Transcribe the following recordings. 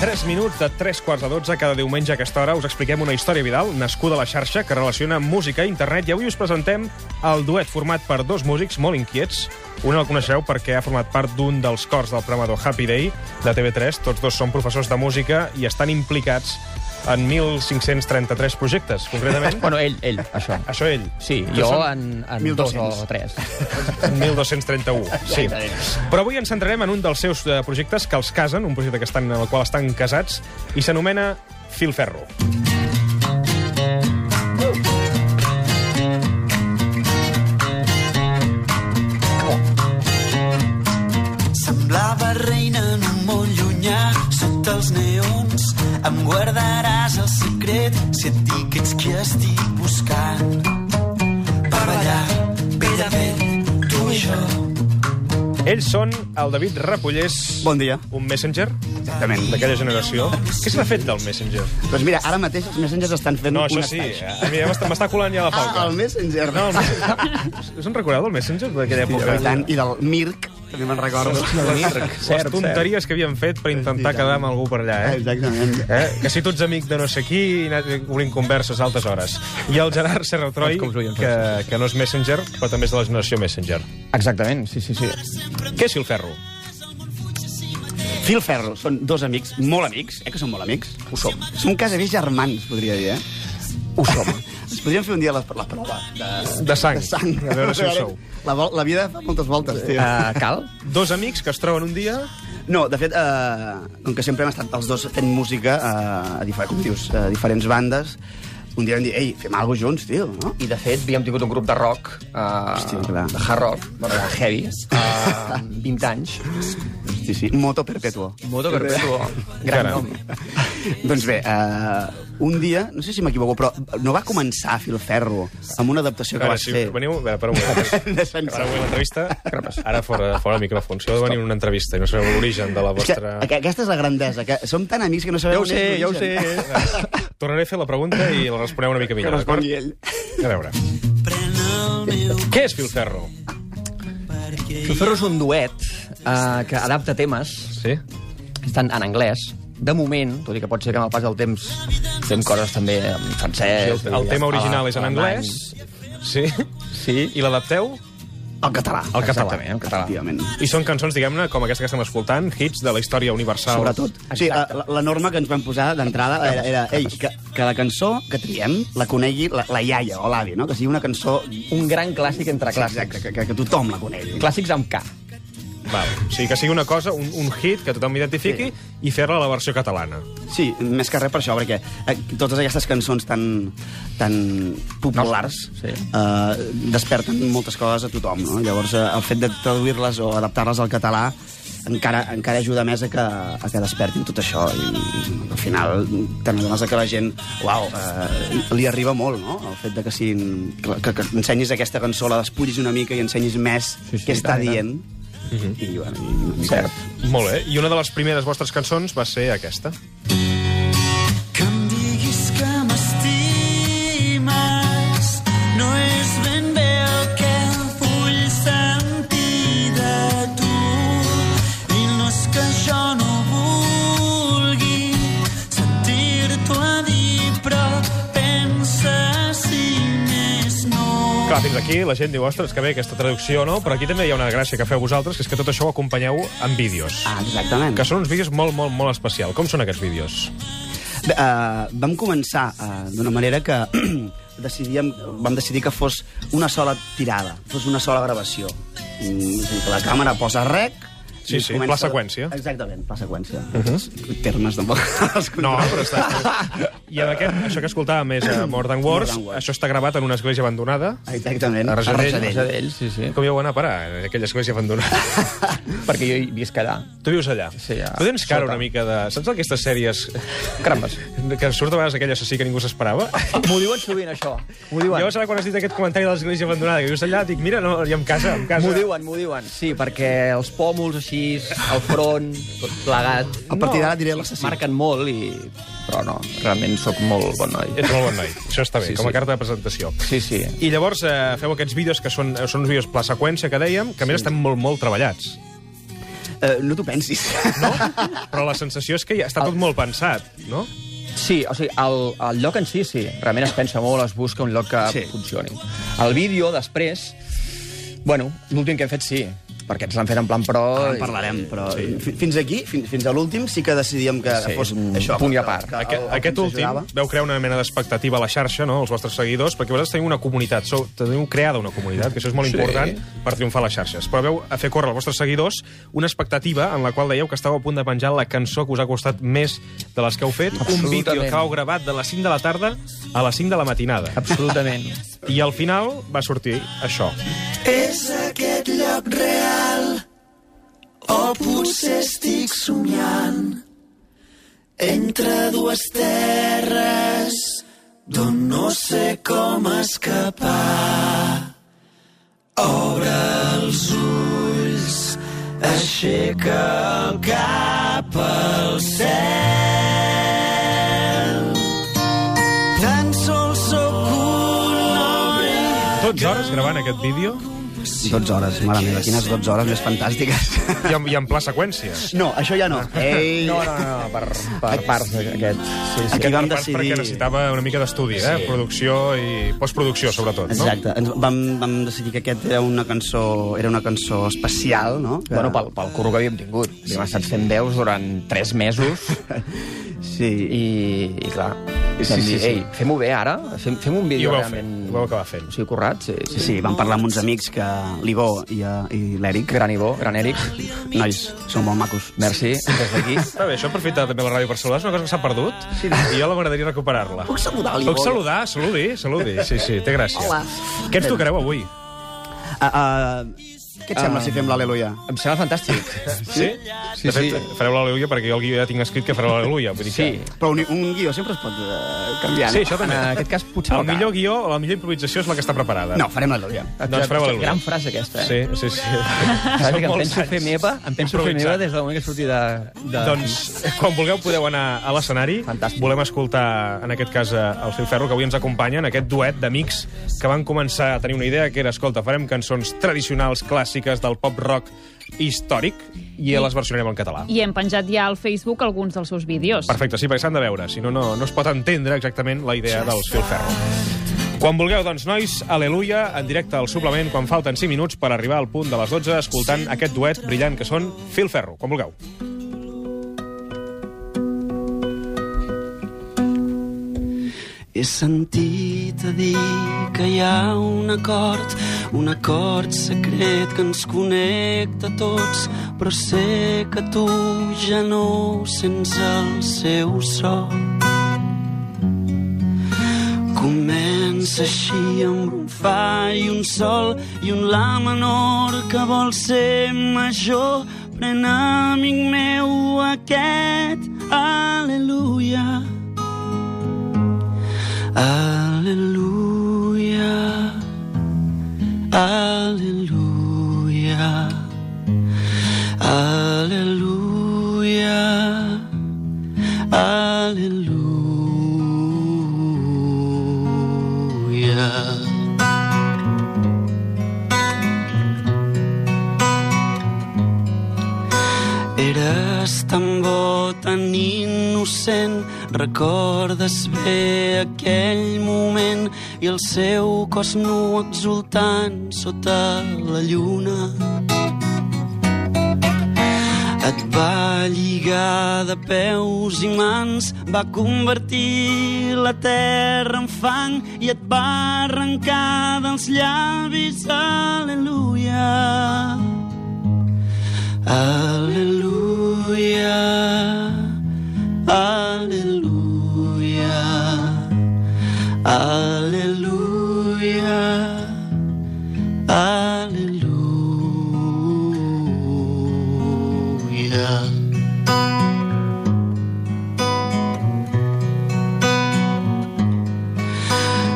3 minuts de 3 quarts de 12 cada diumenge a aquesta hora us expliquem una història viral nascuda a la xarxa que relaciona música i internet i avui us presentem el duet format per dos músics molt inquiets. Un el coneixereu perquè ha format part d'un dels cors del programa Happy Day de TV3. Tots dos són professors de música i estan implicats en 1.533 projectes, concretament. Bueno, ell, ell, això. Això ell. Sí, Que jo en, en dos o tres. 1231, sí. Però avui ens centrarem en un dels seus eh, projectes que els casen, un projecte que estan, en el qual estan casats, i s'anomena Filferro. Semblava són el David Repollés, Bon dia. un messenger Exactament. d'aquella generació. Què se n'ha fet del messenger? Doncs mira, ara mateix els messengers estan fent No, un això sí, estatge. a mi ja m'està colant ja la falca. Ah, el messenger. No, el messenger. Us en recordeu del messenger d'aquella Sí, època? Tant, i del Mirc, també me'n recordo. Les tonteries que havien fet per intentar Sí, quedar amb algú per allà, eh? Exactament. Eh? Que si tu ets amic de no sé qui, i anar obrint converses a altes hores. I el Gerard Serratroi, que, que no és Messenger, però també és de la generació Messenger. Exactament, sí, sí, sí. Què és Filferro? Phil Ferro, són dos amics, molt amics, eh, que són molt amics. Ho som. Som quasi germans, podria dir, eh? Ho som. Ens podríem fer un dia la, la prova de, De sang. de sang. A veure si ho sou. La, la vida fa moltes voltes, tio. Uh, cal? Dos amics que es troben un dia... No, de fet, eh, com que sempre hem estat els dos fent música eh, a, difer com dius, a diferents bandes, un dia vam dir, ei, fem alguna junts, tio, no? I, de fet, havíem tingut un grup de rock, uh, Hòstia, clar. de hard rock, bueno, de heavy, uh, 20 anys. Sí, sí, Moto Perpetuo. Moto perpetuo. Gran Caram. nom. doncs bé, uh, un dia, no sé si m'equivoco, però no va començar Filferro amb una adaptació que A veure, vas si fer. veniu... A veure, per un moment. Ara avui l'entrevista, ara fora, fora del micròfon. Si heu de venir en una entrevista i no sabeu l'origen de la És que, vostra... aqu- aquesta és la grandesa, que som tan amics que no sabem Ja ho sé, ja ho sé. Tornaré a fer la pregunta i la responeu una mica Que millor, d'acord? respongui ell. A veure. El Què és Filferro? Filferro és un duet uh, que adapta temes Sí? estan en anglès. De moment, tot i que pot ser que amb el pas del temps fem coses també en francès... Sí, el, el tema original és en anglès. Sí? Sí. I l'adapteu? El català. Al català. Exactament, en català. Efectivament. I són cançons, diguem-ne, com aquesta que estem escoltant, hits de la història universal. Sobretot. Sí, la, la- norma que ens vam posar d'entrada era, era ei, que, que la cançó que triem la conegui la, la iaia o l'avi, no? Que sigui una cançó... Un gran clàssic entre clàssics. Exacte, que, que, que tothom la conegui. Clàssics amb K. Val. O sigui, que sigui una cosa, un, un hit que tothom identifiqui sí. i fer-la a la versió catalana. Sí, més que res per això, perquè eh, totes aquestes cançons tan, tan populars No, sí. eh, desperten moltes coses a tothom, no? Llavors, eh, el fet de traduir-les o adaptar-les al català encara, encara ajuda més a que, a que despertin tot això i, i al final t'adones que la gent uau, eh, li arriba molt no? el fet de que, siguin, que, que, que ensenyis aquesta cançó, la despullis una mica i ensenyis més Sí, sí, què està tant, i tant. Dient i, bueno, i. Cert. Molt bé. I una de les primeres vostres cançons va ser aquesta. Clar, fins aquí la gent diu, ostres, que bé aquesta traducció, no? Però aquí també hi ha una gràcia que feu vosaltres, que és que tot això ho acompanyeu amb vídeos. Ah, exactament. Que són uns vídeos molt, molt, molt especial. Com són aquests vídeos? Bé, uh, vam començar uh, d'una manera que decidíem, vam decidir que fos una sola tirada, fos una sola gravació. Mm, la càmera posa rec... Sí, sí, pla seqüència. Exactament, pla seqüència. Uh -huh. Termes tampoc els No, però està... I amb aquest, això que escoltàvem és a More Than Words, More això està gravat en una església abandonada. Exactament. A Rajadell. A Rajadell, sí, sí. Com hi heu d'anar a parar, en aquella església abandonada? Perquè jo hi visc allà. tu vius allà. Sí, a- Tu tens cara sota. una mica de... Saps aquestes sèries Carambes. que surt a vegades aquell assassí que ningú s'esperava? M'ho diuen sovint, això. M'ho diuen. Llavors, ara, quan has dit aquest comentari de l'església abandonada, que vius allà, dic, mira, no, i en casa, en casa... M'ho diuen, m'ho diuen. Sí, perquè els pòmuls així, el front, tot plegat... A partir d'ara diré l'assassí. Marquen molt i... Però no, realment sóc molt bon noi. Ets molt bon noi. Això està bé, Sí, com a sí. carta de presentació. Sí, sí. I llavors eh, feu aquests vídeos que són, són uns vídeos pla seqüència que dèiem, que a més estan molt, molt treballats. Uh, no t'ho pensis. No? Però la sensació és que ja està tot molt pensat, no? Sí, o sigui, el, el lloc en si, sí. Realment es pensa molt, es busca un lloc que Sí. sí. funcioni. El vídeo, després... Bueno, l'últim que hem fet, sí, perquè ens l'han fet en plan pro... Ara en i- parlarem, però sí. fins aquí, fins, fins a l'últim, sí que decidíem que Sí, fos un això. punt i a que- part. que el- Aquest, el que aquest últim ajudava. veu crear una mena d'expectativa a la xarxa, no?, els vostres seguidors, perquè vosaltres teniu una comunitat, sou, teniu creada una comunitat, que això és molt Sí. important per triomfar a les xarxes. Però veu a fer córrer als vostres seguidors una expectativa en la qual dèieu que estàveu a punt de penjar la cançó que us ha costat més de les que heu fet, un vídeo que heu gravat de les 5 de la tarda a les 5 de la matinada. Absolutament. I al final va sortir això. És aquest lloc real potser estic somiant entre dues terres d'on no sé com escapar. Obre els ulls, aixeca el cap al cel. Tan sols sóc un noi 12 hores gravant aquest vídeo 12 hores, mare meva, quines 12 hores més fantàstiques. i en, i en pla seqüència. No, això ja no. Ei, No, no, no, no per, per parts aquest. Sí, sí. Aquí vam Per decidir- Perquè necessitava una mica d'estudi, eh? Sí. Producció i postproducció, sobretot, no? Exacte. Ens vam, vam decidir que aquest era una cançó, era una cançó especial, no? Que... Bueno, pel, pel curro que havíem tingut. Havíem estat fent veus durant 3 mesos Sí. i, i clar, Sí, vam sí, dir, sí. ei, fem-ho bé ara, fem, fem un I vídeo ho vau fer, realment... ho vau acabar fent. O sigui, currat, sí, sí. Sí, vam parlar amb uns amics que l'Ivo i, eh, i l'Eric, Gran Ivo, gran Eric, nois, són molt macos. merci, des d'aquí. Està bé, això aprofita també la ràdio per saludar, és una cosa que s'ha perdut Sí. i jo m'agradaria recuperar-la. Puc saludar l'Ivo? Puc saludar? Saludi, saludi. Sí, sí, té gràcia. Hola. Què ens tocareu avui? Uh, uh, què et sembla Ah. si fem l'Aleluia? Em sembla fantàstic. Sí? Sí, de fet, sí. fareu l'al·leluia perquè jo el guió ja tinc escrit que fareu l'al·leluia. Dir Sí, que... Però un, un guió sempre es pot uh, canviar, Sí, no? això en també. aquest cas potser El millor guió o la millor improvisació és la que està preparada. No, farem l'Aleluia. Doncs fareu l'al·leluia. Gran frase aquesta, eh? Sí, sí, sí. Saps que em penso fer meva, em penso fer meva des del moment que surti de... de... Doncs, quan vulgueu, podeu anar a l'escenari. Fantàstic. Volem escoltar, en aquest cas, eh, el Fil Ferro, que avui ens acompanya en aquest duet d'amics que van començar a tenir una idea que era, escolta, farem cançons tradicionals, clàssiques, del pop-rock històric, i les versionarem en català. I hem penjat ja al Facebook alguns dels seus vídeos. Perfecte, sí, perquè s'han de veure, si no, no, no es pot entendre exactament la idea dels Fil Ferro. Quan vulgueu, doncs, nois, aleluia, en directe al suplement, quan falten 5 minuts per arribar al punt de les 12, escoltant aquest duet brillant que són Fil Ferro. Quan vulgueu. He sentit a dir que hi ha un acord, un acord secret que ens connecta a tots, però sé que tu ja no sents el seu so. Comença així amb un fa i un sol i un la menor que vol ser major. Pren, amic meu, aquest aleluia. Aleluia, aleluia, aleluia, aleluia. Eres tan bo, tan innocent, recordes bé aquell moment i el seu cos nu exultant sota la lluna. Et va lligar de peus i mans, va convertir la terra en fang i et va arrencar dels llavis, aleluia. Aleluia, aleluia, aleluia, aleluia.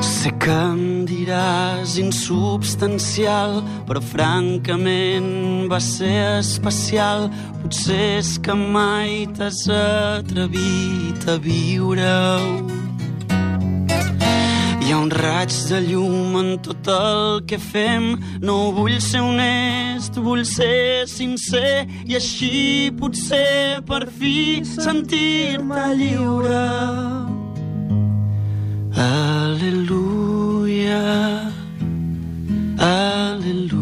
Sé que em diràs insubstancial, però francament va ser especial. Potser és que mai t'has atrevit a viure-ho. Hi ha un raig de llum en tot el que fem. No vull ser honest, vull ser sincer i així potser per fi sentir-te lliure. Aleluia, aleluia,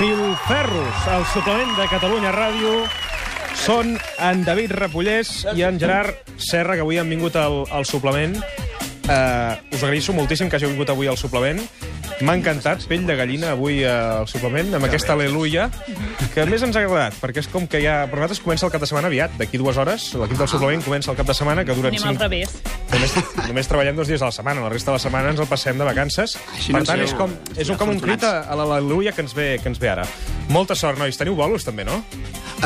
Filferros, el suplement de Catalunya Ràdio, són en David Repollès i en Gerard Serra, que avui han vingut al, al suplement. Uh, us agraeixo moltíssim que hàgiu vingut avui al suplement. M'ha encantat, pell de gallina, avui eh, al suplement, amb aquesta aleluia, que més ens ha agradat, perquè és com que ja... Per nosaltres comença el cap de setmana aviat, d'aquí dues hores. L'equip del suplement comença el cap de setmana, que dura Anem al cinc... revés. Només, només treballem dos dies a la setmana, la resta de la setmana ens el passem de vacances. Així per no tant, és com, és un, com un crit a, a l'al·leluia que, ens ve, que ens ve ara. Molta sort, nois. Teniu bolos, també, no?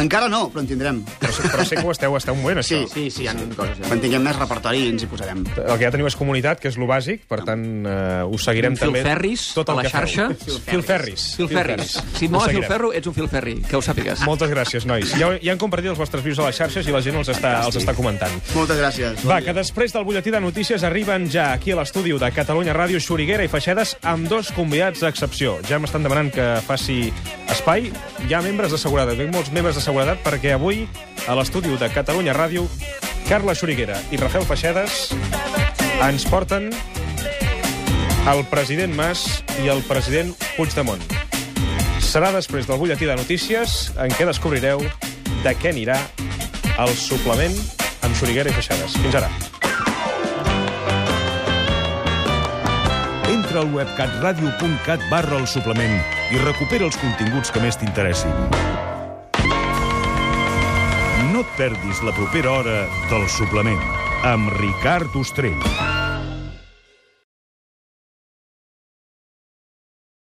Encara no, però en tindrem. Però, però sé que ho esteu, esteu molt bé, Sí, això. sí, sí, hi ha coses. Quan tinguem més repertori ens hi posarem. El que ja teniu és comunitat, que és lo bàsic, per tant, uh, us seguirem també... Filferris tot el a la que xarxa. Filferris. Filferris. Si et mola filferro, ets un filferri, que ho sàpigues. Moltes gràcies, nois. Ja, ja han compartit els vostres vius a les xarxes i la gent els està, els està comentant. Moltes gràcies. Va, que després del butlletí de notícies arriben ja aquí a l'estudi de Catalunya Ràdio Xuriguera i Feixedes amb dos convidats d'excepció. Ja m'estan demanant que faci espai. Hi ha membres de seguretat, hi ha molts membres de seguretat perquè avui a l'estudi de Catalunya Ràdio Carla Xuriguera i Rafael Feixedes ens porten el president Mas i el president Puigdemont. Serà després del butlletí de notícies en què descobrireu de què anirà el suplement amb Xuriguera i Feixedes. Fins ara. Entra al web catradio.cat barra el suplement i recupera els continguts que més t'interessin. No et perdis la propera hora del suplement amb Ricard Ostrell.